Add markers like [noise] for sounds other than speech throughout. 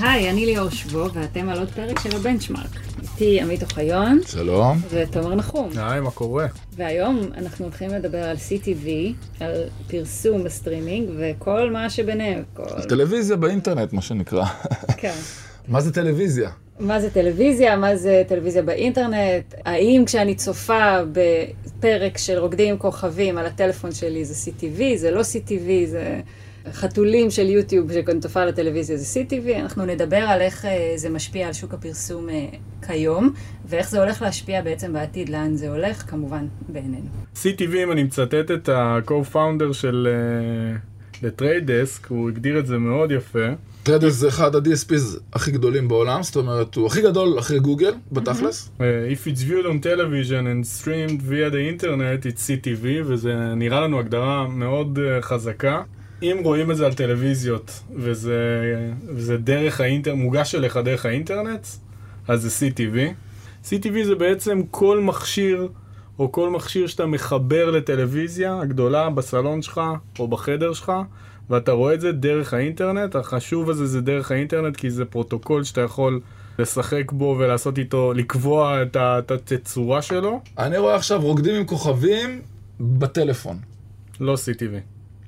היי, אני ליאור שבו, ואתם על עוד פרק של הבנצ'מארק. איתי עמית אוחיון. שלום. ותומר נחום. היי, מה קורה? והיום אנחנו הולכים לדבר על CTV, על פרסום בסטרימינג, וכל מה שביניהם. כל... טלוויזיה באינטרנט, מה שנקרא. כן. מה זה טלוויזיה? מה זה טלוויזיה, מה זה טלוויזיה באינטרנט, האם כשאני צופה בפרק של רוקדים עם כוכבים על הטלפון שלי זה CTV, זה לא CTV, זה חתולים של יוטיוב שכשאני צופה על הטלוויזיה זה CTV, אנחנו נדבר על איך אה, זה משפיע על שוק הפרסום אה, כיום, ואיך זה הולך להשפיע בעצם בעתיד, לאן זה הולך, כמובן בעינינו. CTV, אם אני מצטט את ה-co-founder של The Trade Desk, הוא הגדיר את זה מאוד יפה. טרדס זה אחד ה-DSPs הכי גדולים בעולם, זאת אומרת, הוא הכי גדול אחרי גוגל, בתכלס. Uh, If it's viewed on television and streamed via the internet, it's CTV, וזה נראה לנו הגדרה מאוד uh, חזקה. אם רואים את זה על טלוויזיות, וזה, וזה דרך האינטרנט, מוגש אליך דרך האינטרנט, אז זה CTV. CTV זה בעצם כל מכשיר, או כל מכשיר שאתה מחבר לטלוויזיה הגדולה בסלון שלך, או בחדר שלך, ואתה רואה את זה דרך האינטרנט. החשוב הזה זה דרך האינטרנט, כי זה פרוטוקול שאתה יכול לשחק בו ולעשות איתו, לקבוע את התצורה שלו. אני רואה עכשיו רוקדים עם כוכבים בטלפון. לא CTV.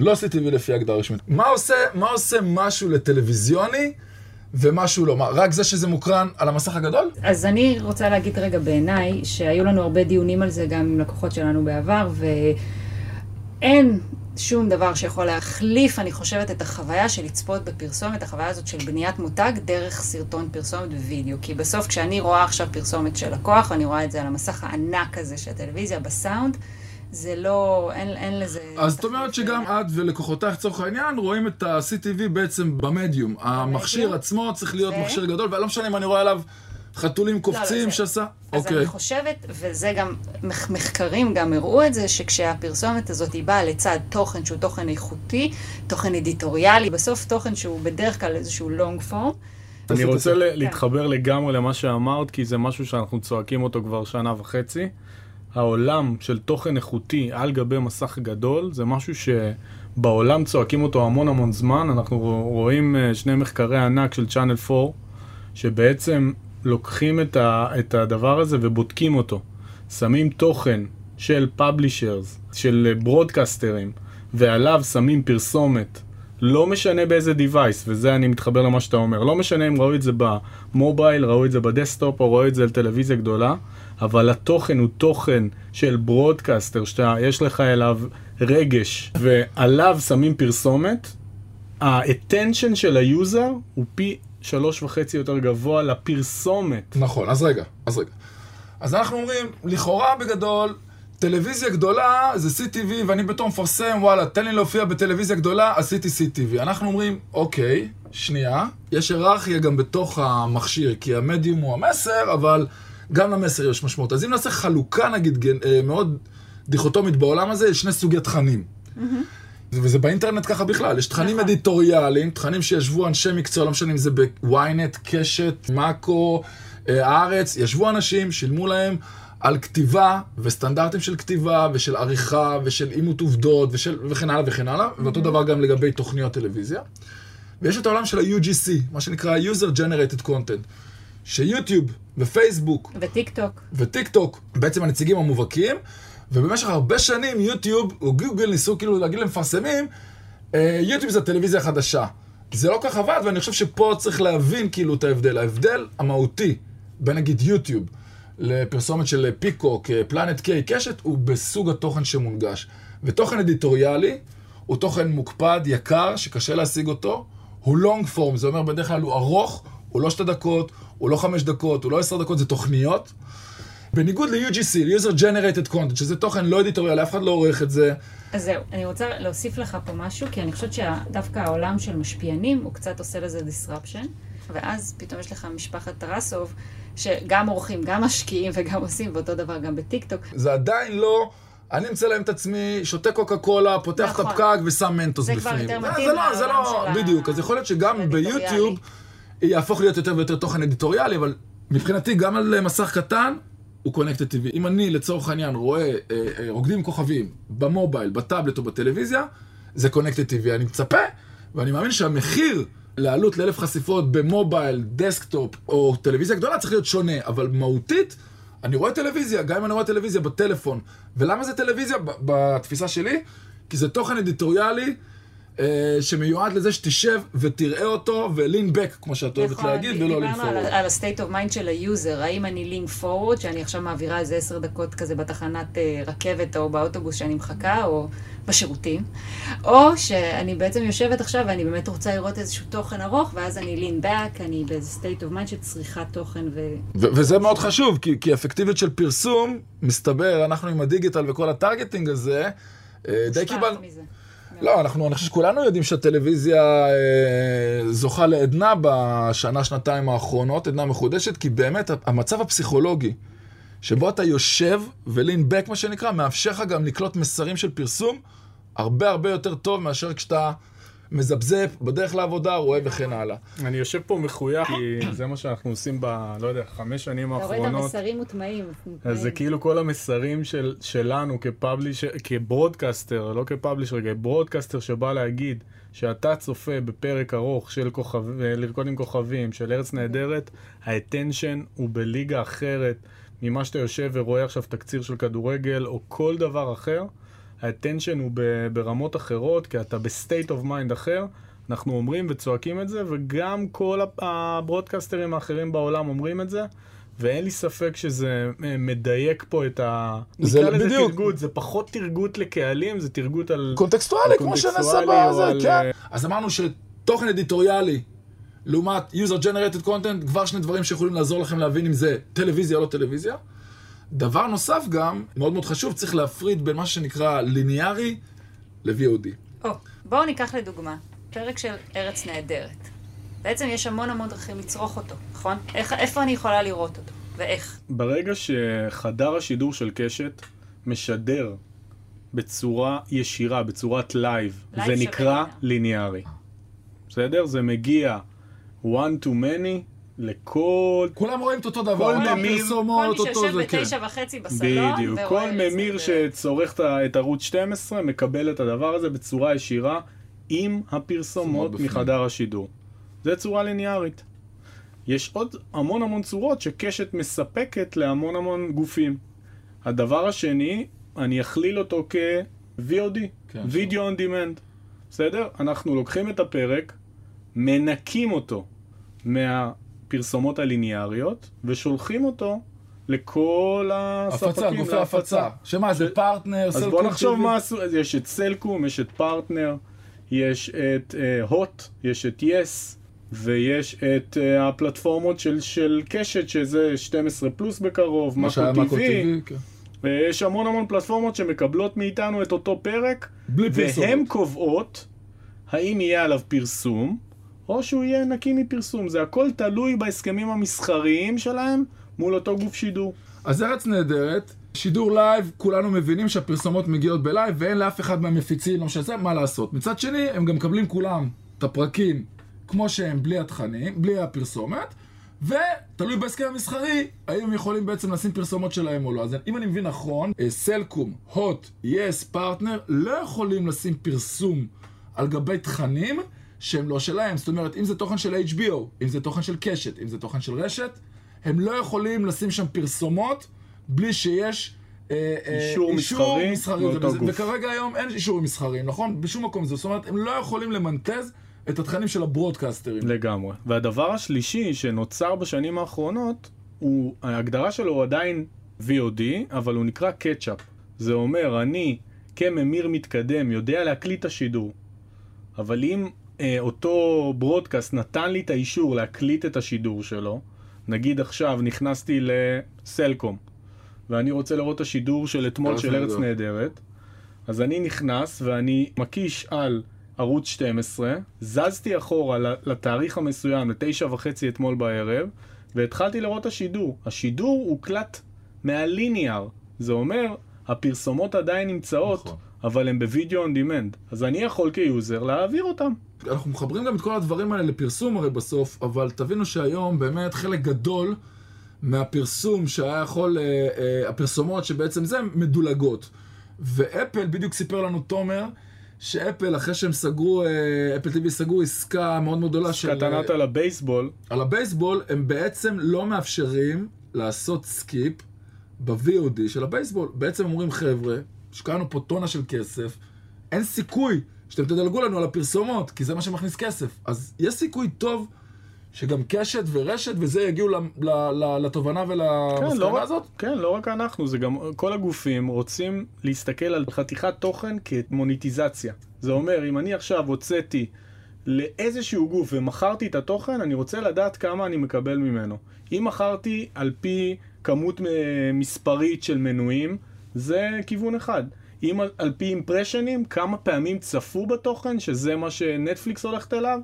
לא CTV לפי הגדרה רשמית. מה עושה, מה עושה משהו לטלוויזיוני ומשהו לא? מה, רק זה שזה מוקרן על המסך הגדול? אז אני רוצה להגיד רגע בעיניי, שהיו לנו הרבה דיונים על זה גם עם לקוחות שלנו בעבר, ואין שום דבר שיכול להחליף, אני חושבת, את החוויה של לצפות בפרסומת, החוויה הזאת של בניית מותג דרך סרטון פרסומת ווידאו. כי בסוף כשאני רואה עכשיו פרסומת של לקוח, אני רואה את זה על המסך הענק הזה של הטלוויזיה, בסאונד, זה לא, אין, אין לזה... אז זאת אומרת שגם את ולקוחותייך, לצורך העניין, רואים את ה-CTV בעצם במדיום. המכשיר עצמו צריך להיות מכשיר גדול, ולא משנה אם אני רואה עליו חתולים קופצים לא, לא, שעשה... אז אוקיי. אני חושבת, וזה גם, מח- מחקרים גם הראו את זה, שכשהפרסומת הזאת היא באה לצד תוכן שהוא תוכן איכותי, תוכן אדיטוריאלי, בסוף תוכן שהוא בדרך כלל איזשהו long form, אני רוצה כן. ל- להתחבר לגמרי למה שאמרת, כי זה משהו שאנחנו צועקים אותו כבר שנה וחצי. העולם של תוכן איכותי על גבי מסך גדול, זה משהו שבעולם צועקים אותו המון המון זמן. אנחנו רואים אה, שני מחקרי ענק של צ'אנל 4, שבעצם לוקחים את, ה- את הדבר הזה ובודקים אותו. שמים תוכן של פאבלישרס, של ברודקסטרים, ועליו שמים פרסומת. לא משנה באיזה device, וזה אני מתחבר למה שאתה אומר. לא משנה אם ראו את זה במובייל, ראו את זה בדסקטופ, או ראו את זה על טלוויזיה גדולה, אבל התוכן הוא תוכן של broadcaster, שיש לך אליו רגש, ועליו שמים פרסומת, ה-attention של ה user הוא פי שלוש וחצי יותר גבוה לפרסומת. נכון, אז רגע, אז רגע. אז אנחנו אומרים, לכאורה בגדול, טלוויזיה גדולה זה CTV, ואני בתור מפרסם, וואלה, תן לי להופיע בטלוויזיה גדולה, עשיתי CTV. אנחנו אומרים, אוקיי, שנייה, יש היררכיה גם בתוך המכשיר, כי המדיום הוא המסר, אבל גם למסר יש משמעות. אז אם נעשה חלוקה, נגיד, אה, מאוד דיכוטומית בעולם הזה, יש שני סוגי תכנים. וזה באינטרנט ככה בכלל, יש תכנים נכון. אדיטוריאליים, תכנים שישבו אנשי מקצוע, לא משנה אם זה בוויינט, קשת, מאקו, אה, הארץ, ישבו אנשים, שילמו להם על כתיבה וסטנדרטים של כתיבה ושל עריכה ושל אימות עובדות ושל, וכן הלאה וכן הלאה, ואותו דבר גם לגבי תוכניות טלוויזיה. ויש את העולם של ה-UGC, מה שנקרא user generated content, שיוטיוב ופייסבוק וטיק טוק. וטיק טוק, בעצם הנציגים המובהקים, ובמשך הרבה שנים יוטיוב או גוגל ניסו כאילו להגיד למפרסמים, "אה, יוטיוב זה טלוויזיה חדשה. זה לא כך עבד, ואני חושב שפה צריך להבין כאילו את ההבדל. ההבדל המהותי בין נגיד יוטיוב לפרסומת של פיקוק, פלנט קיי, קשת, הוא בסוג התוכן שמונגש. ותוכן אדיטוריאלי הוא תוכן מוקפד, יקר, שקשה להשיג אותו, הוא לונג פורם, זה אומר בדרך כלל הוא ארוך, הוא לא שתי דקות, הוא לא חמש דקות, הוא לא עשר דקות, זה תוכניות. בניגוד ל-UGC, user generated content, שזה תוכן לא אדיטוריאלי, אף אחד לא עורך את זה. אז זהו, אני רוצה להוסיף לך פה משהו, כי אני חושבת שדווקא העולם של משפיענים, הוא קצת עושה לזה disruption, ואז פתאום יש לך משפחת טרסוב, שגם עורכים, גם משקיעים וגם עושים, ואותו דבר גם בטיקטוק. זה עדיין לא... אני מצלם את עצמי, שותה קוקה קולה, פותח את נכון. הפקק ושם מנטוס זה כבר בפנים. יותר זה- מתאים זה לא, זה לעולם לא, של ה- בדיוק. אז יכול להיות שגם. ביוטיוב יהפוך להיות יותר ויותר תוכן אדיטוריאלי, אבל מבחינתי גם על מסך קטן, הוא connected TV. אם אני לצורך העניין רואה אה, אה, רוקדים כוכבים במובייל, בטאבלט או בטלוויזיה, זה connected TV. אני מצפה, ואני מאמין שהמחיר לעלות לאלף חשיפות במובייל, דסקטופ או טלוויזיה גדולה צריך להיות שונה, אבל מהותית, אני רואה טלוויזיה, גם אם אני רואה טלוויזיה בטלפון. ולמה זה טלוויזיה בתפיסה שלי? כי זה תוכן אדיטוריאלי. אה, שמיועד לזה שתשב ותראה אותו ו lean back, כמו שאת אוהבת נכון, להגיד, ולא lean דיברנו על, ה-state of mind של ה user, האם אני lean forward, שאני עכשיו מעבירה איזה עשר דקות כזה בתחנת אה, רכבת או באוטובוס שאני מחכה, או בשירותים, או שאני בעצם יושבת עכשיו ואני באמת רוצה לראות איזשהו תוכן ארוך, ואז אני lean back, אני באיזה state of mind של צריכת תוכן ו... ו- וזה מאוד חשוב, כי, כי אפקטיביות של פרסום, מסתבר, אנחנו עם הדיגיטל וכל הטרגטינג הזה, אה, די קיבלנו... מזה. לא, אנחנו, אני חושב שכולנו יודעים שהטלוויזיה אה, זוכה לעדנה בשנה, שנתיים האחרונות, עדנה מחודשת, כי באמת המצב הפסיכולוגי, שבו אתה יושב ולין בק, מה שנקרא, מאפשר לך גם לקלוט מסרים של פרסום הרבה הרבה יותר טוב מאשר כשאתה מזפזפ בדרך לעבודה, רואה וכן הלאה. אני יושב פה מחויך, כי זה מה שאנחנו עושים ב... לא יודע, חמש שנים אתה רואה את האחרונות. המסרים מוטמעים. אז זה כאילו כל המסרים של, שלנו כפאבלישר, כברודקאסטר, לא כפאבלישר, כברודקאסטר שבא להגיד שאתה צופה בפרק ארוך של כוכב, לרקוד עם כוכבים, של ארץ נהדרת, ה attention הוא בליגה אחרת ממה שאתה יושב ורואה עכשיו תקציר של כדורגל או כל דבר אחר. ה attention הוא ברמות אחרות, כי אתה ב state of mind אחר. אנחנו אומרים וצועקים את זה, וגם כל ה- הברודקאסטרים האחרים בעולם אומרים את זה. ואין לי ספק שזה אה, מדייק פה את ה... זה נקרא לזה בדיוק. טרגוט, זה פחות טרגוט לקהלים, זה טרגוט על... קונטקסטואלי, כמו שנעשה בזה, על, כן. אה, אז אמרנו שתוכן אדיטוריאלי, לעומת user generated content, כבר שני דברים שיכולים לעזור לכם להבין אם זה טלוויזיה או לא טלוויזיה. דבר נוסף גם, מאוד מאוד חשוב, צריך להפריד בין מה שנקרא ליניארי ל-VOD. או, בואו ניקח לדוגמה, פרק של ארץ נהדרת. בעצם יש המון המון דרכים לצרוך אותו, נכון? איך, איפה אני יכולה לראות אותו? ואיך? ברגע שחדר השידור של קשת משדר בצורה ישירה, בצורת לייב, זה נקרא linear. ליניארי. בסדר? זה מגיע one to many לכל... כולם רואים את אותו דבר, כל ממיר- פרסומות, כל מי שיושב כן. בתשע וחצי בסלון, בדיוק. ורואה כל את זה ממיר שצורך את ערוץ 12 מקבל את הדבר הזה בצורה ישירה עם הפרסומות. מחדר השידור. זה צורה ליניארית. יש עוד המון המון צורות שקשת מספקת להמון המון גופים. הדבר השני, אני אכליל אותו כ-VOD, כן, Video on Demand. בסדר? אנחנו לוקחים את הפרק, מנקים אותו מהפרסומות הליניאריות, ושולחים אותו לכל הספקים. הפצה, גופי. הפצה. שמה, זה פרטנר, אז סלקום בוא נחשוב? מה עשו, אז יש את סלקום, יש את פרטנר, יש את הוט, יש את יס, ויש את אה, הפלטפורמות של, של קשת, שזה 12 פלוס בקרוב, TV, TV, כן. ויש המון המון פלטפורמות שמקבלות מאיתנו את אותו פרק. והן קובעות האם יהיה עליו פרסום, או שהוא יהיה נקי מפרסום. זה הכל תלוי בהסכמים המסחריים שלהם מול אותו גוף שידור. אז ארץ נהדרת, שידור לייב, כולנו מבינים שהפרסומות מגיעות בלייב ואין לאף אחד מהמפיצים, לא משנה מה לעשות. מצד שני, הם גם מקבלים כולם את הפרקים כמו שהם, בלי התכנים, בלי הפרסומת, ותלוי בהסכם המסחרי, האם הם יכולים בעצם לשים פרסומות שלהם או לא. אז אם אני מבין נכון, אה, סלקום, הוט, יס, פרטנר, לא יכולים לשים פרסום על גבי תכנים שהם לא שלהם. זאת אומרת, אם זה תוכן של HBO, אם זה תוכן של קשת, אם זה תוכן של רשת, הם לא יכולים לשים שם פרסומות בלי שיש... אה, אה, אישור מסחרי מסחרי לאותו וזה- גוף. וכרגע היום אין אישורים מסחריים, נכון? בשום מקום זה. זאת אומרת, הם לא יכולים למנטז את התכנים של הברודקאסטרים. לגמרי. והדבר השלישי שנוצר בשנים האחרונות, הוא, ההגדרה שלו הוא עדיין VOD, אבל הוא נקרא קטשאפ. זה אומר, אני כממיר מתקדם יודע להקליט את השידור, אבל אם אותו ברודקאסט נתן לי את האישור להקליט את השידור שלו, נגיד עכשיו נכנסתי לסלקום, ואני רוצה לראות את השידור של אתמול ארץ של ארץ נהדרת. אז אני נכנס ואני מקיש על ערוץ 12, זזתי אחורה לתאריך המסוים, לתשע וחצי אתמול בערב, והתחלתי לראות את השידור. השידור הוקלט מהליניאר. זה אומר, הפרסומות עדיין נמצאות, נכון. אבל הן בווידאו on demand. אז אני יכול כ user להעביר אותם. אנחנו מחברים גם את כל הדברים האלה לפרסום הרי בסוף, אבל תבינו שהיום באמת חלק גדול מהפרסום שהיה יכול, אה, אה, הפרסומות שבעצם זה מדולגות. ואפל בדיוק סיפר לנו תומר, שאפל, אחרי שהם סגרו, אה, אפל TV סגרו עסקה מאוד מאוד גדולה של... קטנת על הבייסבול, על הבייסבול, הם בעצם לא מאפשרים לעשות skip ב-VOD של הבייסבול. בעצם אומרים, חבר'ה, השקענו פה טונה של כסף, אין סיכוי שאתם תדלגו לנו על הפרסומות, כי זה מה שמכניס כסף. אז יש סיכוי טוב שגם קשת ורשת וזה יגיעו ל- ל- ל- לתובנה כן, ולמסקנה לא, רק- הזאת. כן, לא רק אנחנו, זה גם כל הגופים רוצים להסתכל על חתיכת תוכן כמוניטיזציה. זה אומר, אם אני עכשיו הוצאתי לאיזשהו גוף ומכרתי את התוכן, אני רוצה לדעת כמה אני מקבל ממנו. אם מכרתי על פי כמות אה, מספרית של מנויים, זה כיוון אחד. אם על, פי impressions, כמה פעמים צפו בתוכן, שזה מה שנטפליקס הולכת אליו,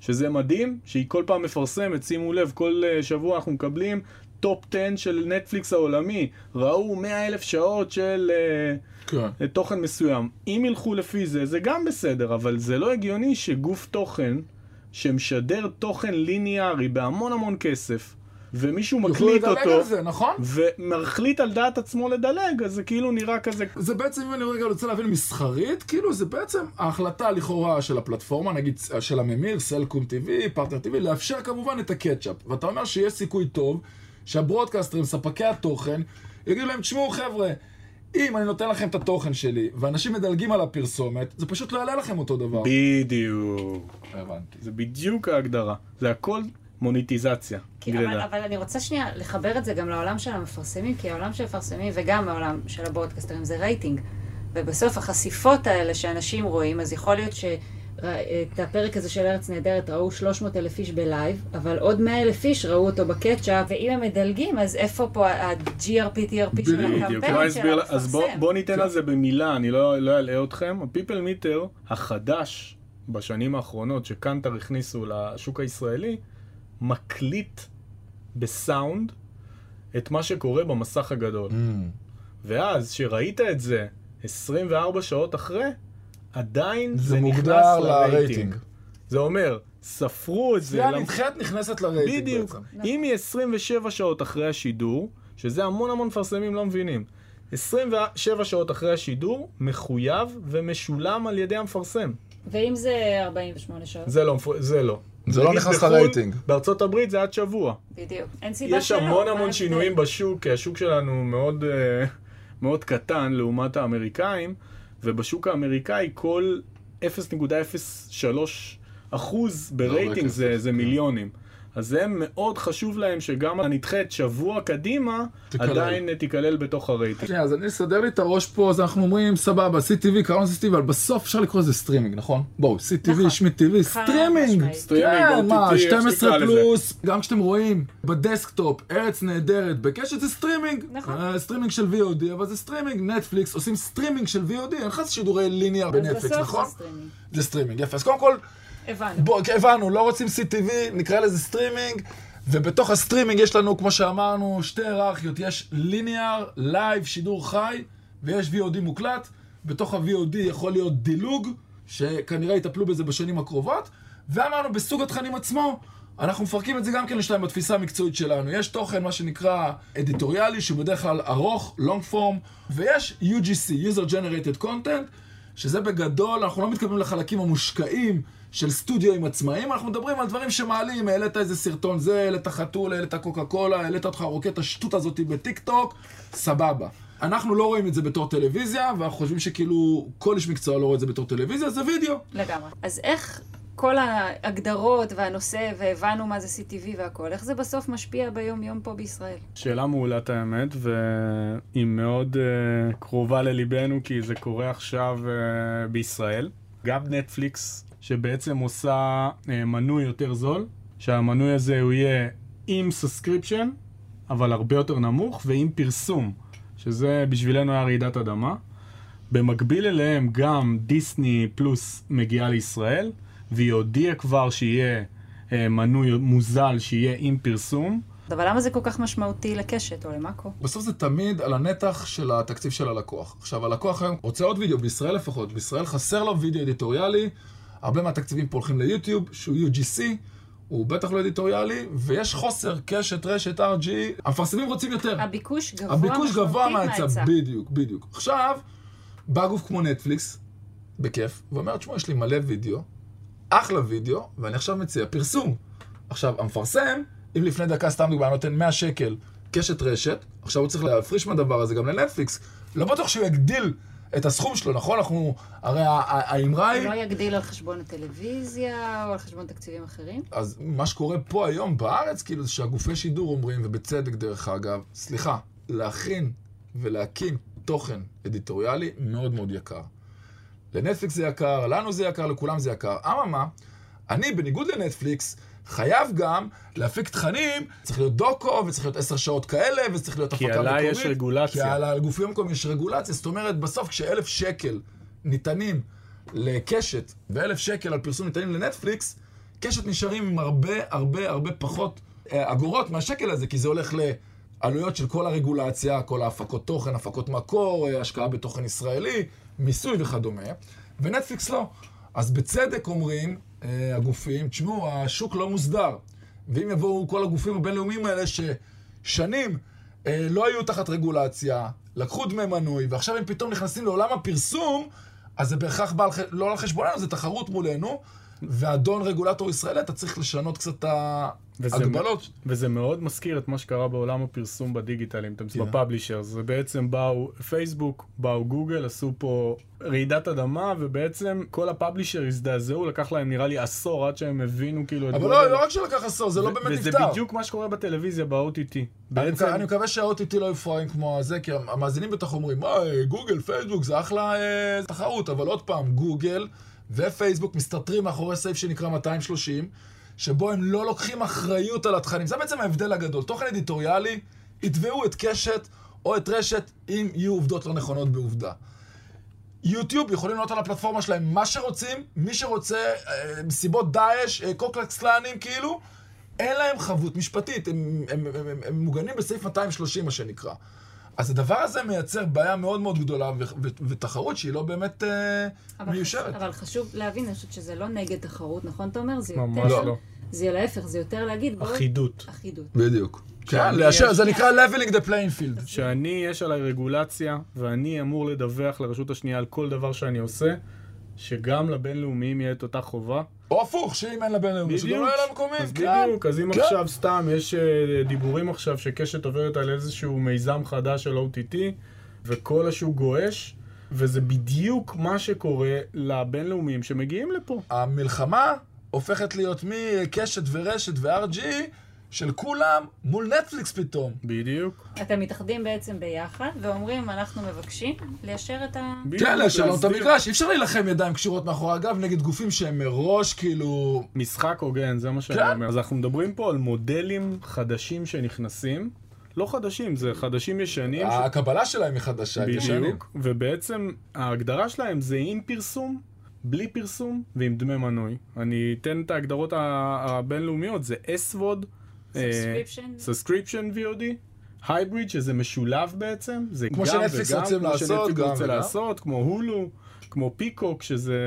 שזה מדהים, שהיא כל פעם מפרסמת, שימו לב, כל אה, שבוע אנחנו מקבלים top 10 של נטפליקס העולמי, ראו 100 אלף שעות של אה, כן. תוכן מסוים. אם ילכו לפי זה, זה גם בסדר, אבל זה לא הגיוני שגוף תוכן שמשדר תוכן ליניארי בהמון המון כסף, ומישהו מקליט אותו, על זה, נכון? ומחליט על דעת עצמו לדלג, אז זה כאילו נראה כזה... זה בעצם, אם אני רגע רוצה להבין מסחרית, כאילו זה בעצם ההחלטה לכאורה של הפלטפורמה, נגיד של הממיר, סלקום TV, פרטנר TV, לאפשר כמובן את ה catch-up. ואתה אומר שיש סיכוי טוב שה broadcasters, ספקי התוכן, יגידו להם, תשמעו חבר'ה, אם אני נותן לכם את התוכן שלי, ואנשים מדלגים על הפרסומת, זה פשוט לא יעלה לכם אותו דבר. בדיוק. הבנתי. זה בדיוק ההגדרה. זה הכל מוניטיזציה. כי. אבל, אבל אני רוצה שנייה לחבר את זה גם לעולם של המפרסמים, כי העולם של המפרסמים וגם העולם של ה broadcasters זה רייטינג. ובסוף החשיפות האלה שאנשים רואים, אז יכול להיות שאת הפרק הזה של ארץ נהדרת ראו 300 אלף איש בלייב, אבל עוד 100 אלף איש ראו אותו ב catch-up, ואם הם מדלגים, אז איפה פה ה-GRP-TRP של הקמפיין של אסביר, אז בוא, המפרסם? בוא ניתן על זה במילה, אני לא, לא אלאה אתכם. ה people meter החדש בשנים האחרונות שקנטר הכניסו לשוק הישראלי, מקליט בסאונד את מה שקורה במסך הגדול. Mm. ואז, שראית את זה 24 שעות אחרי, עדיין זה זה, נכנס לרייטינג. לרייטינג. זה אומר, ספרו את זה. צפייה למ- נדחית נכנסת לרייטינג בדיוק. בעצם. אם היא 27 שעות אחרי השידור, שזה המון המון מפרסמים לא מבינים, 27 שעות אחרי השידור, מחויב ומשולם על ידי המפרסם. ואם זה 48 שעות? זה לא, זה לא. זה לא נכנס בחו"ל, לרייטינג. בארצות הברית זה עד שבוע. בדיוק. אין סיבה יש שלא. המון מה המון ההבדל? שינויים בשוק, כי השוק שלנו מאוד, אה, מאוד קטן לעומת האמריקאים, ובשוק האמריקאי כל 0.03 אחוז ברייטינג כסף, זה, זה כן. מיליונים. אז זה מאוד חשוב להם שגם הנדחית שבוע קדימה, תיכלל. עדיין תיכלל בתוך הרייטינג. שנייה, אז אני אסדר לי את הראש פה, אז אנחנו אומרים, סבבה, CTV, קראנו לזה CTV, אבל בסוף אפשר לקרוא לזה סטרימינג, נכון? בואו, CTV, נכון. CTV, סטרימינג! סטרימינג, כן, מה, OTT, איך 12 שתקרא לזה. פלוס, גם כשאתם רואים בדסקטופ, ארץ נהדרת, בקשת זה סטרימינג. נכון. אה, סטרימינג של VOD, אבל זה סטרימינג, נטפליקס עושים סטרימינג של VOD, אין לך שידורי ליניאר בנטפליקס, נכון? זה סטרימינג. זה סטרימינג, יפה. אז קודם כל, הבנו. בוא, כי הבנו, לא רוצים CTV, נקרא לזה סטרימינג, ובתוך הסטרימינג יש לנו, כמו שאמרנו, שתי היררכיות, יש ליניאר, לייב, שידור חי, ויש VOD מוקלט. בתוך ה-VOD יכול להיות דילוג, שכנראה יטפלו בזה בשנים הקרובות, ואמרנו, בסוג התכנים עצמו, אנחנו מפרקים את זה גם כן לשתיים בתפיסה המקצועית שלנו. יש תוכן, מה שנקרא אדיטוריאלי, שהוא בדרך כלל ארוך, long form, ויש UGC, user generated content, שזה בגדול, אנחנו לא מתכוונים לחלקים המושקעים של סטודיו עצמאיים, אנחנו מדברים על דברים שמעלים, העלית איזה סרטון זה, העלית חתול, העלית קוקה קולה, העלית אותך רוקט השטות הזאת בטיק טוק, סבבה. אנחנו לא רואים את זה בתור טלוויזיה, ואנחנו חושבים שכאילו כל איש מקצוע לא רואה את זה בתור טלוויזיה, זה וידאו. לגמרי. אז איך כל ההגדרות והנושא, והבנו מה זה CTV והכל, איך זה בסוף משפיע ביום-יום פה בישראל? שאלה מעולה את האמת, והיא מאוד uh, קרובה לליבנו, כי זה קורה עכשיו uh, בישראל. גם נטפליקס, שבעצם עושה uh, מנוי יותר זול, שהמנוי הזה הוא יהיה עם subscription, אבל הרבה יותר נמוך, ועם פרסום, שזה בשבילנו היה רעידת אדמה. במקביל אליהם גם דיסני פלוס מגיעה לישראל, והיא הודיעה כבר שיהיה אה, מנוי מוזל שיהיה עם פרסום. אבל למה זה כל כך משמעותי לקשת או למאקו? בסוף זה תמיד על הנתח של התקציב של הלקוח. עכשיו, הלקוח היום רוצה עוד וידאו, בישראל לפחות. בישראל חסר לו וידאו אדיטוריאלי, הרבה מהתקציבים פה הולכים ליוטיוב, שהוא UGC, הוא בטח לא אדיטוריאלי, ויש חוסר, קשת, רשת, RG, המפרסמים רוצים יותר. הביקוש גבוה הביקוש גבוה מההיצע, בדיוק, בדיוק. עכשיו, בא גוף כמו נטפליקס, בכיף, ואומר, תשמעו, יש לי מלא וידאו, אחלה וידאו, ואני עכשיו מציע פרסום. עכשיו, המפרסם, אם לפני דקה, סתם דוגמא, נותן 100 שקל קשת רשת, עכשיו הוא צריך להפריש מהדבר הזה גם לנטפליקס. לא בטוח שהוא יגדיל את הסכום שלו, נכון? אנחנו, הרי האמרה היא... הוא לא יגדיל על חשבון הטלוויזיה או על חשבון תקציבים אחרים? אז מה שקורה פה היום בארץ, כאילו, זה שהגופי שידור אומרים, ובצדק דרך אגב, סליחה, להכין ולהקים תוכן אדיטוריאלי מאוד מאוד יקר. לנטפליקס זה יקר, לנו זה יקר, לכולם זה יקר. אממה, אני, בניגוד לנטפליקס, חייב גם להפיק תכנים, צריך להיות דוקו, וצריך להיות עשר שעות כאלה, וצריך להיות כי הפקה מקומית. עליי יש רגולציה. כי על הגופים המקומיים יש רגולציה. זאת אומרת, בסוף כשאלף שקל ניתנים לקשת, ואלף שקל על פרסום ניתנים לנטפליקס, קשת נשארים עם הרבה הרבה הרבה פחות אה, אגורות מהשקל הזה, כי זה הולך לעלויות של כל הרגולציה, כל ההפקות תוכן, הפקות מקור, אה, השקעה בתוכן ישראלי, מיסוי וכדומה, ונטפליקס לא. אז בצדק אומרים הגופים, תשמעו, השוק לא מוסדר. ואם יבואו כל הגופים הבינלאומיים האלה ששנים אה, לא היו תחת רגולציה, לקחו דמי מנוי, ועכשיו הם פתאום נכנסים לעולם הפרסום, אז זה בהכרח בא לא על חשבוננו, זה תחרות מולנו, ואדון רגולטור ישראלי, אתה צריך לשנות קצת את וזה ההגבלות. וזה מאוד מזכיר את מה שקרה בעולם הפרסום בדיגיטל, אם אתם כן. בפאבלישר. זה בעצם באו פייסבוק, באו גוגל, עשו פה רעידת אדמה, ובעצם כל הפאבלישר הזדעזעו, לקח להם נראה לי עשור עד שהם הבינו כאילו את אבל גודל- לא, לא רק שלקח עשור, זה לא באמת וזה נפתר. בדיוק מה שקורה בטלוויזיה, ב-OTT. אני בעצם, מקווה- אני מקווה שה-OTT לא יפרעים כמו הזה, כי המאזינים בטח אומרים, "אה, גוגל, פייסבוק, זה אחלה אה, תחרות, אבל עוד פעם, גוגל ופייסבוק מסתתרים מאחורי סעיף שנקרא 230, שבו הם לא לוקחים אחריות על התכנים. זה בעצם ההבדל הגדול. תוכן אדיטוריאלי, יתבעו את קשת או את רשת אם יהיו עובדות לא נכונות בעובדה. יוטיוב יכולים לעלות על הפלטפורמה שלהם מה שרוצים, מי שרוצה, אה, מסיבות דאעש, אה, קוקלקס קלאנים כאילו, אין להם חבות משפטית, הם, הם, הם, הם, הם מוגנים בסעיף 230 מה שנקרא. אז הדבר הזה מייצר בעיה מאוד מאוד גדולה ו- ו- ותחרות שהיא לא באמת אה, אבל מיושרת. אבל חשוב להבין, אני חושבת שזה לא נגד תחרות, נכון, תומר? זה ממש יותר... לא. זה להפך, זה יותר להגיד... אחידות. אחידות. בדיוק. כן, יש- זה נקרא leveling the playing field. שאני, יש עליי רגולציה, ואני אמור לדווח לרשות השנייה על כל דבר שאני עושה, שגם לבינלאומיים יהיה את אותה חובה. או הפוך, שאם אין לבינלאומי, שגם לא יהיה למקומי. אז כן, בדיוק, אז אם כן. עכשיו סתם יש אה, דיבורים עכשיו שקשת עוברת על איזשהו מיזם חדש של OTT, וכל השוק גועש, וזה בדיוק מה שקורה לבינלאומיים שמגיעים לפה. המלחמה הופכת להיות מקשת ורשת ו-RG של כולם מול נטפליקס פתאום. בדיוק. אתם מתאחדים בעצם ביחד, ואומרים, אנחנו מבקשים ליישר את ה... כן, לשלום את. המגרש, אי אפשר להילחם ידיים קשורות מאחורי הגב נגד גופים שהם מראש כאילו... משחק הוגן, זה מה שאני כן. אומר. אז אנחנו מדברים פה על מודלים חדשים שנכנסים. לא חדשים, זה חדשים ישנים. הקבלה שלהם היא חדשה, הם ישנים. בדיוק, ובעצם ההגדרה שלהם זה עם פרסום, בלי פרסום ועם דמי מנוי. אני אתן את ההגדרות הבינלאומיות, זה SVOD, Subscription. Subscription VOD, Hybrid, שזה משולב בעצם, זה כמו גם שנטפליקס וגם, רוצים כמו לעשות, גם רוצה וגם. לעשות, כמו הולו, כמו פיקוק, שזה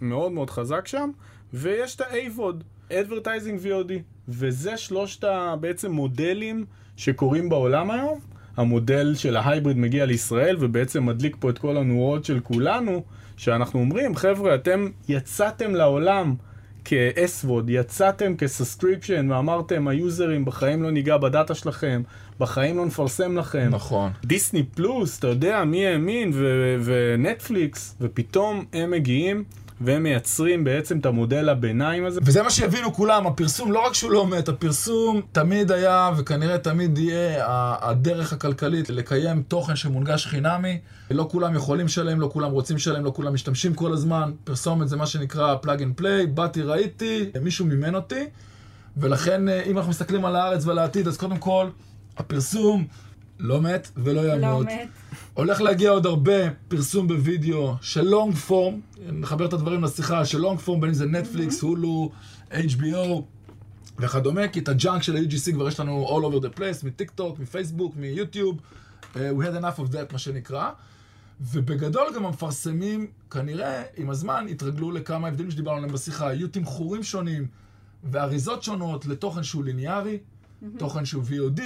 מאוד מאוד חזק שם, ויש את ה-AVOD, Advertising VOD, וזה שלושת בעצם מודלים שקורים בעולם היום. המודל של ההייבריד מגיע לישראל ובעצם מדליק פה את כל הנורות של כולנו, שאנחנו אומרים, חבר'ה, אתם יצאתם לעולם כ-SVOD, יצאתם כ subscription ואמרתם, היוזרים בחיים לא ניגע בדאטה שלכם, בחיים לא נפרסם לכם. נכון. דיסני פלוס, אתה יודע, מי האמין, ו- ונטפליקס, ופתאום הם מגיעים והם מייצרים בעצם את המודל הביניים הזה. וזה מה שיבינו כולם, הפרסום לא רק שהוא לא מת, הפרסום תמיד היה וכנראה תמיד יהיה הדרך הכלכלית לקיים תוכן שמונגש חינמי. לא כולם יכולים לשלם, לא כולם רוצים לשלם, לא כולם משתמשים כל הזמן. פרסומת זה מה שנקרא plug and play, באתי, ראיתי, מישהו מימן אותי. ולכן אה, אם אנחנו מסתכלים על הארץ ועל העתיד, אז קודם כל, הפרסום לא מת ולא לא ימות. מת. הולך להגיע עוד הרבה פרסום בווידאו של long form, נחבר את הדברים לשיחה, של long form, בין אם זה נטפליקס, הולו, HBO וכדומה, כי את ה junk של ה-UGC כבר יש לנו all over the place, מטיק טוק, מפייסבוק, מיוטיוב, uh, we had enough of that, מה שנקרא. ובגדול גם המפרסמים, כנראה, עם הזמן, התרגלו לכמה הבדלים שדיברנו עליהם בשיחה. יהיו תמחורים שונים ואריזות שונות לתוכן שהוא ליניארי, תוכן שהוא VOD,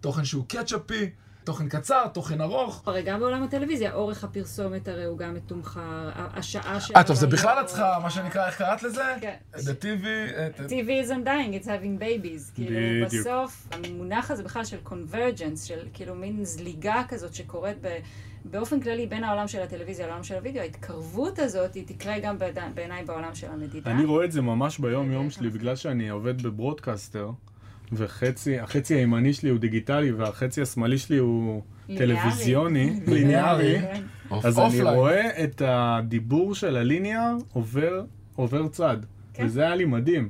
תוכן שהוא קטשאפי, תוכן קצר, תוכן ארוך. הרי גם בעולם הטלוויזיה, אורך הפרסומת הרי הוא גם מתומחר, השעה של... אה, טוב, זה. בכלל את צריכה, מה שנקרא, איך קראת לזה? כן. The TV... אה, TV isn't dying, it's having babies. כאילו, בדיוק. בסוף, המונח הזה בכלל של convergence, של כאילו מין זליגה כזאת שקורית ב, באופן כללי בין העולם של הטלוויזיה לעולם של הוידאו, ההתקרבות הזאת, היא תקרה גם בעיניי בעולם של המדידה. אני רואה את זה ממש ביום יום כן. שלי, בגלל שאני עובד בברודקאסטר, וחצי, החצי הימני שלי הוא דיגיטלי, והחצי השמאלי שלי הוא ליניארי. טלוויזיוני, [laughs] ליניארי. אז אני. רואה את הדיבור של הליניאר עובר, עובר צד. כן. וזה היה לי מדהים.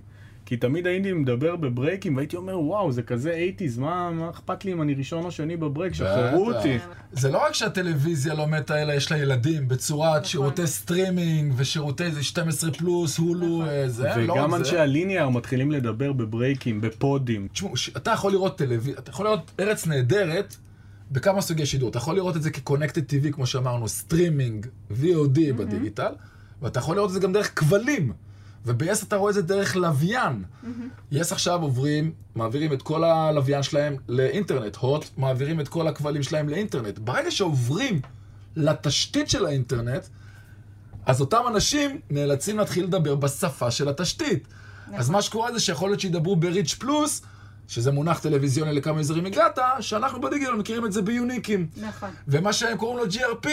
כי תמיד הייתי מדבר ב break ים והייתי אומר, וואו, זה כזה 80's, מה, מה אכפת לי אם אני ראשון או שני ב break, שחררו. אותי. זה לא רק שהטלוויזיה לא מתה, אלא יש לה ילדים בצורת שירותי סטרימינג ושירותי זה 12 פלוס, הולו, נכון. אה, זה, לא וגם רק אנשי זה. ה linear מתחילים לדבר בברייקים, בפודים. תשמעו, אתה יכול לראות טלוויזיה, אתה יכול לראות ארץ נהדרת בכמה סוגי שידור. אתה יכול לראות את זה כ connected TV, כמו שאמרנו, סטרימינג, VOD בדיגיטל, ואתה יכול לראות את זה גם דרך כבלים. וב-yes אתה רואה את זה דרך לוויין. yes עכשיו עוברים, מעבירים את כל הלוויין שלהם לאינטרנט. הוט מעבירים את כל הכבלים שלהם לאינטרנט. ברגע שעוברים לתשתית של האינטרנט, אז אותם אנשים נאלצים להתחיל לדבר בשפה של התשתית. אז נכון. מה שקורה זה שיכול להיות שידברו בריץ' פלוס, שזה מונח טלוויזיוני לכמה יזרים הגעת, שאנחנו בדיגיטל מכירים את זה ביוניקים. נכון. ומה שהם קוראים לו GRP,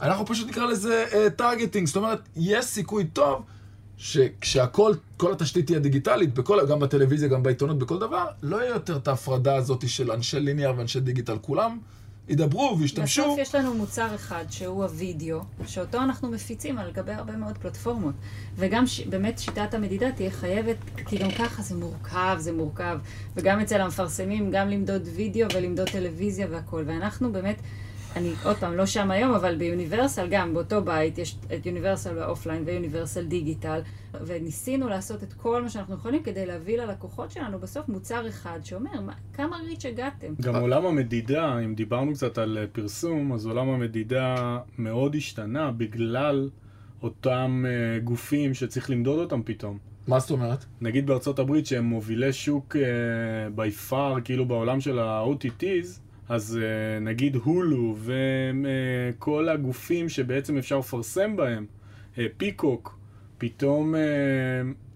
אנחנו פשוט נקרא לזה targeting. זאת אומרת, יש סיכוי טוב שכשהכל, כל התשתית תהיה דיגיטלית, בכל, גם בטלוויזיה, גם בעיתונות, בכל דבר, לא יהיה יותר את ההפרדה הזאת של אנשי linear ואנשי דיגיטל. כולם ידברו וישתמשו. בסוף יש לנו מוצר אחד, שהוא הווידאו, שאותו אנחנו מפיצים על גבי הרבה מאוד פלטפורמות. וגם ש... באמת שיטת המדידה תהיה חייבת, כי גם ככה זה מורכב, זה מורכב. וגם אצל המפרסמים, גם למדוד וידאו ולמדוד טלוויזיה והכול. ואנחנו באמת, אני עוד פעם, לא שם היום, אבל ביוניברסל, גם באותו בית, יש את יוניברסל באופליין ויוניברסל דיגיטל, וניסינו לעשות את כל מה שאנחנו יכולים כדי להביא ללקוחות שלנו בסוף מוצר אחד שאומר, מה, כמה ריץ' הגעתם? גם עולם המדידה, אם דיברנו קצת על אה, פרסום, אז עולם המדידה מאוד השתנה בגלל אותם אה, גופים שצריך למדוד אותם פתאום. מה זאת אומרת? נגיד בארצות הברית שהם מובילי שוק uh, by far, כאילו בעולם של ה-OTTs, אז uh, נגיד הולו וכל הגופים שבעצם אפשר לפרסם בהם, uh, Peacock, פתאום uh,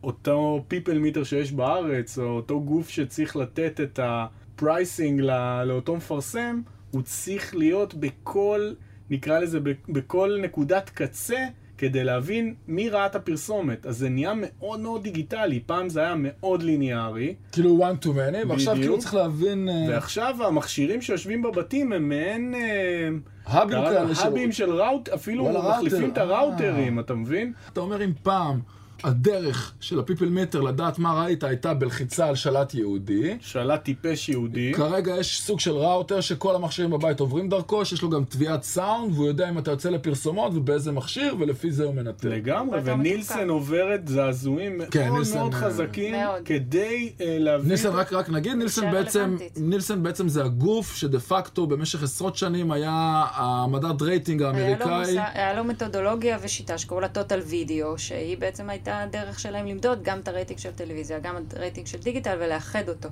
אותו people meter שיש בארץ, או אותו גוף שצריך לתת את ה pricing לא, לאותו מפרסם, הוא צריך להיות בכל, נקרא לזה, בכל נקודת קצה. כדי להבין מי ראה את הפרסומת. אז זה נהיה מאוד מאוד דיגיטלי. פעם זה היה מאוד ליניארי, כאילו one to many, ועכשיו. כאילו צריך להבין... אה, ועכשיו המכשירים שיושבים בבתים הם מעין... אה, האבים כאלה של- האבים של ראוט, אפילו מחליפים את הראוטרים. אתה מבין? אתה אומר אם פעם הדרך של הפיפל מטר לדעת מה ראית הייתה בלחיצה על שלט יהודי, שלט טיפש יהודי. כרגע יש סוג של ראוטר שכל המכשירים בבית עוברים דרכו, שיש לו גם תביעת סאונד, והוא יודע אם אתה יוצא לפרסומות ובאיזה מכשיר, ולפי זה הוא מנטר. לגמרי, ונילסן. עוברת זעזועים כן, מאוד נילסן, מאוד אה, חזקים, מאוד. כדי אה, להבין... נילסן, רק, רק נגיד, נילסן בעצם. נילסן בעצם זה הגוף שדה פקטו במשך עשרות שנים היה המדד רייטינג היה לו, האמריקאי. היה לו מתודולוגיה ושיטה שקראו לה total video, שהיא בעצם הייתה הדרך שלהם למדוד גם את הרייטינג של טלוויזיה, גם את הרייטינג של דיגיטל ולאחד אותו.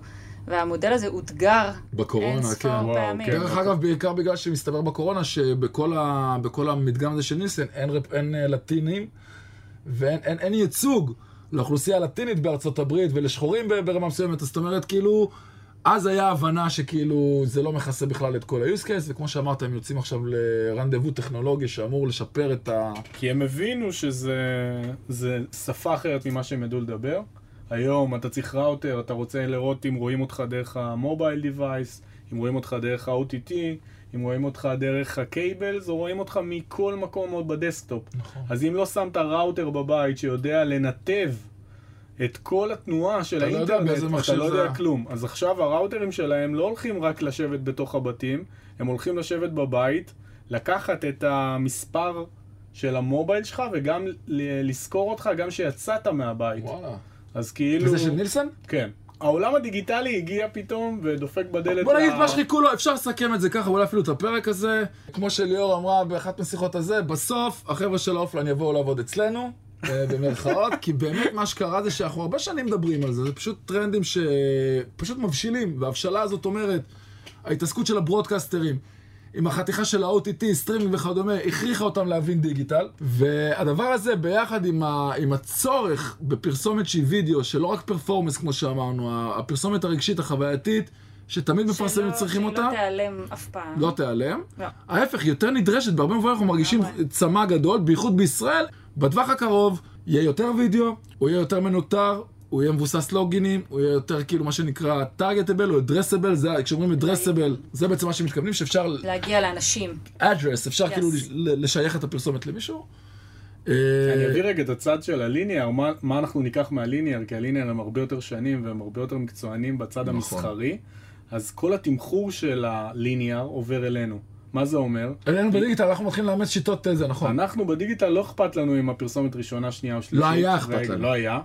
והמודל הזה אותגר בקורונה, אין כן. וואו, פעמים. כן. דרך אגב, בעיקר בגלל שמסתבר בקורונה שבכל ה, בכל המדגם הזה של נילסן אין, רפ- אין אה, לטינים ואין אין, אין ייצוג לאוכלוסייה הלטינית בארצות הברית ולשחורים ברמה מסוימת. זאת אומרת, כאילו, אז היה הבנה שכאילו זה לא מכסה בכלל את כל ה-use case, וכמו שאמרת, הם יוצאים עכשיו לרנדבו טכנולוגי שאמור לשפר את ה... כי הם הבינו שזה זה שפה אחרת ממה שהם ידעו לדבר. היום אתה צריך ראוטר, אתה רוצה לראות אם רואים אותך דרך ה mobile device, אם רואים אותך דרך ה-OTT, אם רואים אותך דרך ה cables, או רואים אותך מכל מקום עוד ב desktop. נכון. אז אם לא שמת ראוטר בבית שיודע לנתב את כל התנועה של אתה לא האינטרנט, באיזה אתה לא יודע היה. כלום. אז עכשיו הראוטרים שלהם לא הולכים רק לשבת בתוך הבתים, הם הולכים לשבת בבית, לקחת את המספר של ה mobile שלך וגם לזכור אותך גם שיצאת מהבית. וואלה. אז כאילו... וזה של נילסן? כן. העולם הדיגיטלי הגיע פתאום ודופק בדלת... בוא נגיד מה שחיכו לו, אפשר לסכם את זה ככה, אולי אפילו את הפרק הזה. כמו שליאור אמרה באחת משיחות הזה, בסוף החבר'ה של ה offline יבואו לעבוד אצלנו, במרכאות, כי באמת מה שקרה זה שאנחנו הרבה שנים מדברים על זה, זה פשוט טרנדים שפשוט מבשילים, וההבשלה הזאת אומרת, ההתעסקות של ה broadcaster ים עם החתיכה של ה-OTT, סטרימינג וכדומה, הכריחה אותם להבין דיגיטל. והדבר הזה ביחד עם, ה, עם הצורך בפרסומת שהיא וידאו, שלא רק performance כמו שאמרנו, הפרסומת הרגשית, החווייתית, שתמיד מפרסמים צריכים אותה. שלא תיעלם אף פעם. לא תיעלם. לא. ההפך, יותר נדרשת, בהרבה מובנים אנחנו מרגישים. צמא גדול, בייחוד בישראל. בטווח הקרוב יהיה יותר וידאו, הוא יהיה יותר מנוטר, הוא יהיה מבוסס לוגינים, הוא יהיה יותר כאילו מה שנקרא טארגטבל או אדרסבל, זה, כשאומרים אדרסבל, זה בעצם מה שמתכוונים, שאפשר, להגיע לאנשים. address, אפשר Yes. כאילו ל- לשייך את הפרסומת למישהו. אני אה, אביא רגע את הצד של הליניאר, מה, מה אנחנו ניקח מהליניאר, כי הליניאר הם הרבה יותר שנים והם הרבה יותר מקצוענים בצד נכון. המסחרי, אז כל התמחור של הליניאר עובר אלינו. מה זה אומר? אלינו בדיגיטל אנחנו מתחילים לאמץ שיטות אה, זה, נכון. אנחנו בדיגיטל לא אכפת לנו אם הפרסומת ראשונה, שנייה או שלישית. לא היה אכפת לנו. לא היה.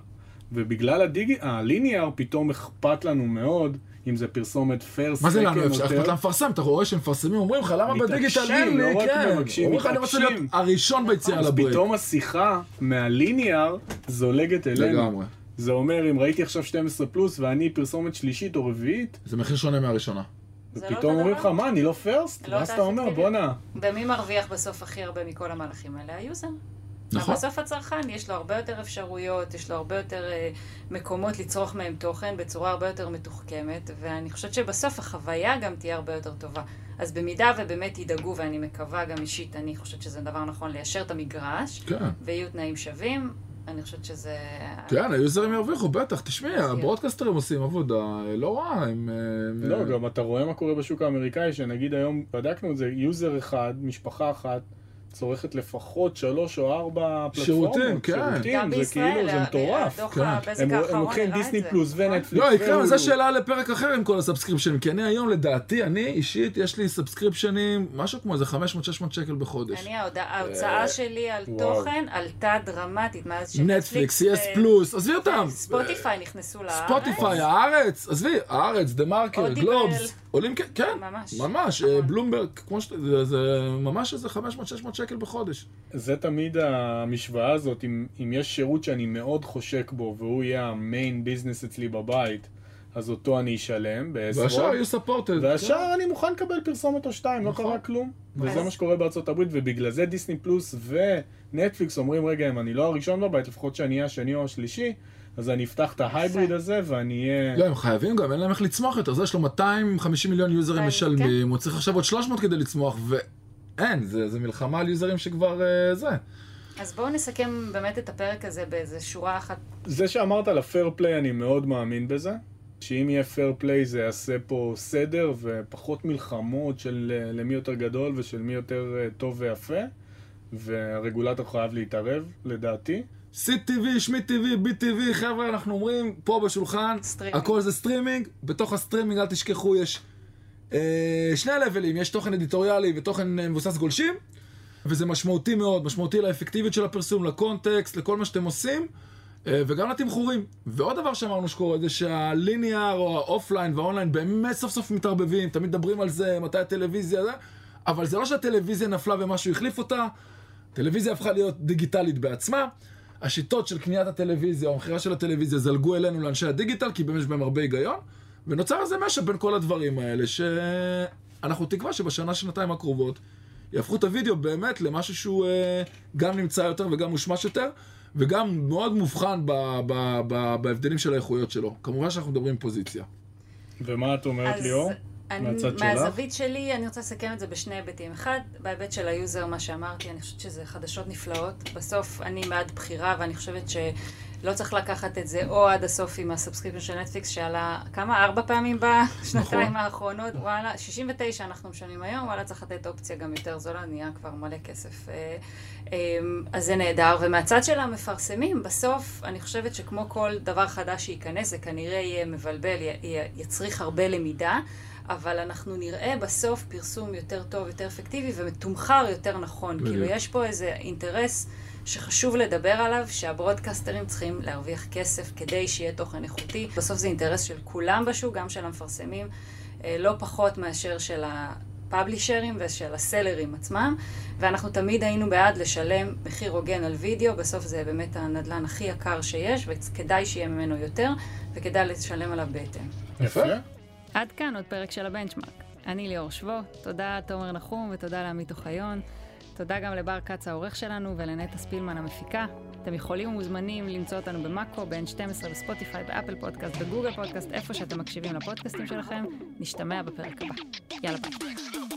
ובגלל הדיג... הליניאר פתאום אכפת לנו מאוד, אם זה פרסומת פרסט, מה זה לנו? אפשר אכפת למפרסם, אתה רואה שמפרסמים, אומרים לך למה בדיגיטל אין לי, לא רק כן. אומרים לך אני רוצה להיות. הראשון ביציאה אז לברייק. פתאום השיחה מהליניאר זולגת אלינו. לגמרי. זה אומר, אם ראיתי עכשיו 12 פלוס ואני פרסומת שלישית או רביעית, זה מחיר שונה מהראשונה. לא ופתאום אותו אומרים לך. מה, אני לא first? לא ואז אתה אומר. בואנה. ומי מרוויח בסוף הכי הרבה מכל המהלכים האלה? ה user. נכון. בסוף הצרכן יש לו הרבה יותר אפשרויות, יש לו הרבה יותר אה, מקומות לצרוך מהם תוכן בצורה הרבה יותר מתוחכמת, ואני חושבת שבסוף החוויה גם תהיה הרבה יותר טובה. אז במידה ובאמת ידאגו, ואני מקווה גם אישית, אני חושבת שזה דבר נכון ליישר את המגרש, כן. ויהיו תנאים שווים, אני חושבת שזה... כן, ה user ים ירוויחו, בטח, תשמעי, ה broadcaster ים עושים עבודה אה, לא רעה, הם... לא, אה, גם אתה רואה מה קורה בשוק האמריקאי, שנגיד היום, בדקנו את זה, user אחד, משפחה אחת, צורכת לפחות שלוש או ארבע פלטפורמות. שירותים, כן. שירותים, זה כאילו, זה מטורף. הדוח כן. הם, לוקחים דיסני. פלוס. ונטפליקס. לא, יקרה. זו שאלה לפרק אחר עם כל ה subscription ים, כי אני היום לדעתי, אני אישית, יש לי subscription ים, משהו כמו איזה 500-600 שקל בחודש. אני, ההוצאה שלי על. תוכן עלתה דרמטית מאז נטפליקס, יס פלוס, עזבי אותם. ספוטיפיי נכנסו לארץ. ספוטיפיי, הארץ, עזבי, הארץ, דה מרקר, Audible. גלובס, עולים, כן, כן, ממש. ממש, נכון. אה, בלומברג, כמו שאתה, זה- זה ממש איזה 500-600 שקל בחודש. זה תמיד המשוואה הזאת, אם, אם יש שירות שאני מאוד חושק בו, והוא יהיה ה main business אצלי בבית, אז אותו אני אשלם בעזרות. והשאר יהיו supported. והשאר אני מוכן לקבל פרסומת או שתיים, לא נכון. קרה כלום. וזה אז- מה שקורה בארצות הברית, ובגלל זה דיסני פלוס ונטפליקס אומרים, רגע, אם אני לא הראשון בבית, לפחות שאני אהיה השני או השלישי, אז אני אפתח את ה hybrid הזה ואני אהיה... לא, הם חייבים גם, אין להם איך לצמוח יותר. זה, יש לו 250 מיליון user ים כן. משלמים, הוא צריך עכשיו עוד 300 כדי לצמוח, ואין, זה, זה מלחמה על user ים שכבר אה, זה. אז בואו נסכם באמת את הפרק הזה באיזה שורה אחת. זה שאמרת על ה fair play, אני מאוד מאמין בזה. שאם יהיה fair play זה יעשה פה סדר ופחות מלחמות של אה, למי יותר גדול ושל מי יותר אה, טוב ויפה. והרגולטור חייב להתערב, לדעתי. CTV, שמי TV, בי TV, חבר'ה, אנחנו אומרים פה בשולחן, סטרימינג. הכל זה סטרימינג, בתוך הסטרימינג אל תשכחו, יש אה, שני level ים, יש תוכן אדיטוריאלי ותוכן אה, מבוסס גולשים, וזה משמעותי מאוד, משמעותי לאפקטיביות של הפרסום, ל context, לכל מה שאתם עושים, וגם לתמחורים. ועוד דבר שאמרנו שקורה זה שה linear או ה offline וה online באמת סוף סוף מתערבבים, תמיד מדברים על זה, מתי הטלוויזיה, זה, אבל זה לא שהטלוויזיה נפלה ומשהו החליף אותה, טלוויזיה הפכה להיות דיגיטלית בעצמה. השיטות של קניית הטלוויזיה או המכירה של הטלוויזיה זלגו אלינו לאנשי הדיגיטל, כי באמת יש בהם הרבה היגיון, ונוצר איזה משהו בין כל הדברים האלה, שאנחנו תקווה שבשנה, שנתיים הקרובות, יהפכו את הוידאו באמת למשהו שהוא אה, גם נמצא יותר וגם מושמש יותר, וגם מאוד מובחן ב- ב- ב- בהבדלים של האיכויות שלו. כמובן שאנחנו מדברים פוזיציה. ומה את אומרת, ליאור? אני, מהצד שלך? מהזווית שלי, אני רוצה לסכם את זה בשני היבטים. אחד, בהיבט של ה user, מה שאמרתי, אני חושבת שזה חדשות נפלאות. בסוף אני בעד בחירה, ואני חושבת שלא צריך לקחת את זה או עד הסוף עם ה subscription של נטפליקס, שעלה כמה? ארבע פעמים בשנתיים נכון. האחרונות. וואלה, 69 אנחנו משלמים היום, וואלה, צריך לתת אופציה גם יותר זולה, נהיה כבר מלא כסף. אה, אה, אז זה נהדר. ומהצד של המפרסמים, בסוף, אני חושבת שכמו כל דבר חדש שייכנס, זה כנראה יהיה מבלבל, יצריך הרבה למידה. אבל אנחנו נראה בסוף פרסום יותר טוב, יותר אפקטיבי ומתומחר יותר נכון. בדיוק. כאילו, יש פה איזה אינטרס שחשוב לדבר עליו, שהברודקאסטרים צריכים להרוויח כסף כדי שיהיה תוכן איכותי. בסוף זה אינטרס של כולם בשוק, גם של המפרסמים, אה, לא פחות מאשר של הפאבלישרים ושל הסלרים עצמם, ואנחנו תמיד היינו בעד לשלם מחיר הוגן על וידאו, בסוף זה באמת הנדלן הכי יקר שיש, וכדאי שיהיה ממנו יותר, וכדאי לשלם עליו בהתאם. יפה. עד כאן עוד פרק של ה Benchmark. אני ליאור שבו, תודה תומר נחום ותודה לעמית אוחיון. תודה גם לבר כץ העורך שלנו ולנטע ספילמן המפיקה. אתם יכולים ומוזמנים למצוא אותנו במאקו, ב-N12, ב Spotify, ב Apple Podcast, ב Google Podcast, איפה שאתם מקשיבים לפודקאסטים שלכם. נשתמע בפרק הבא. יאללה ביי.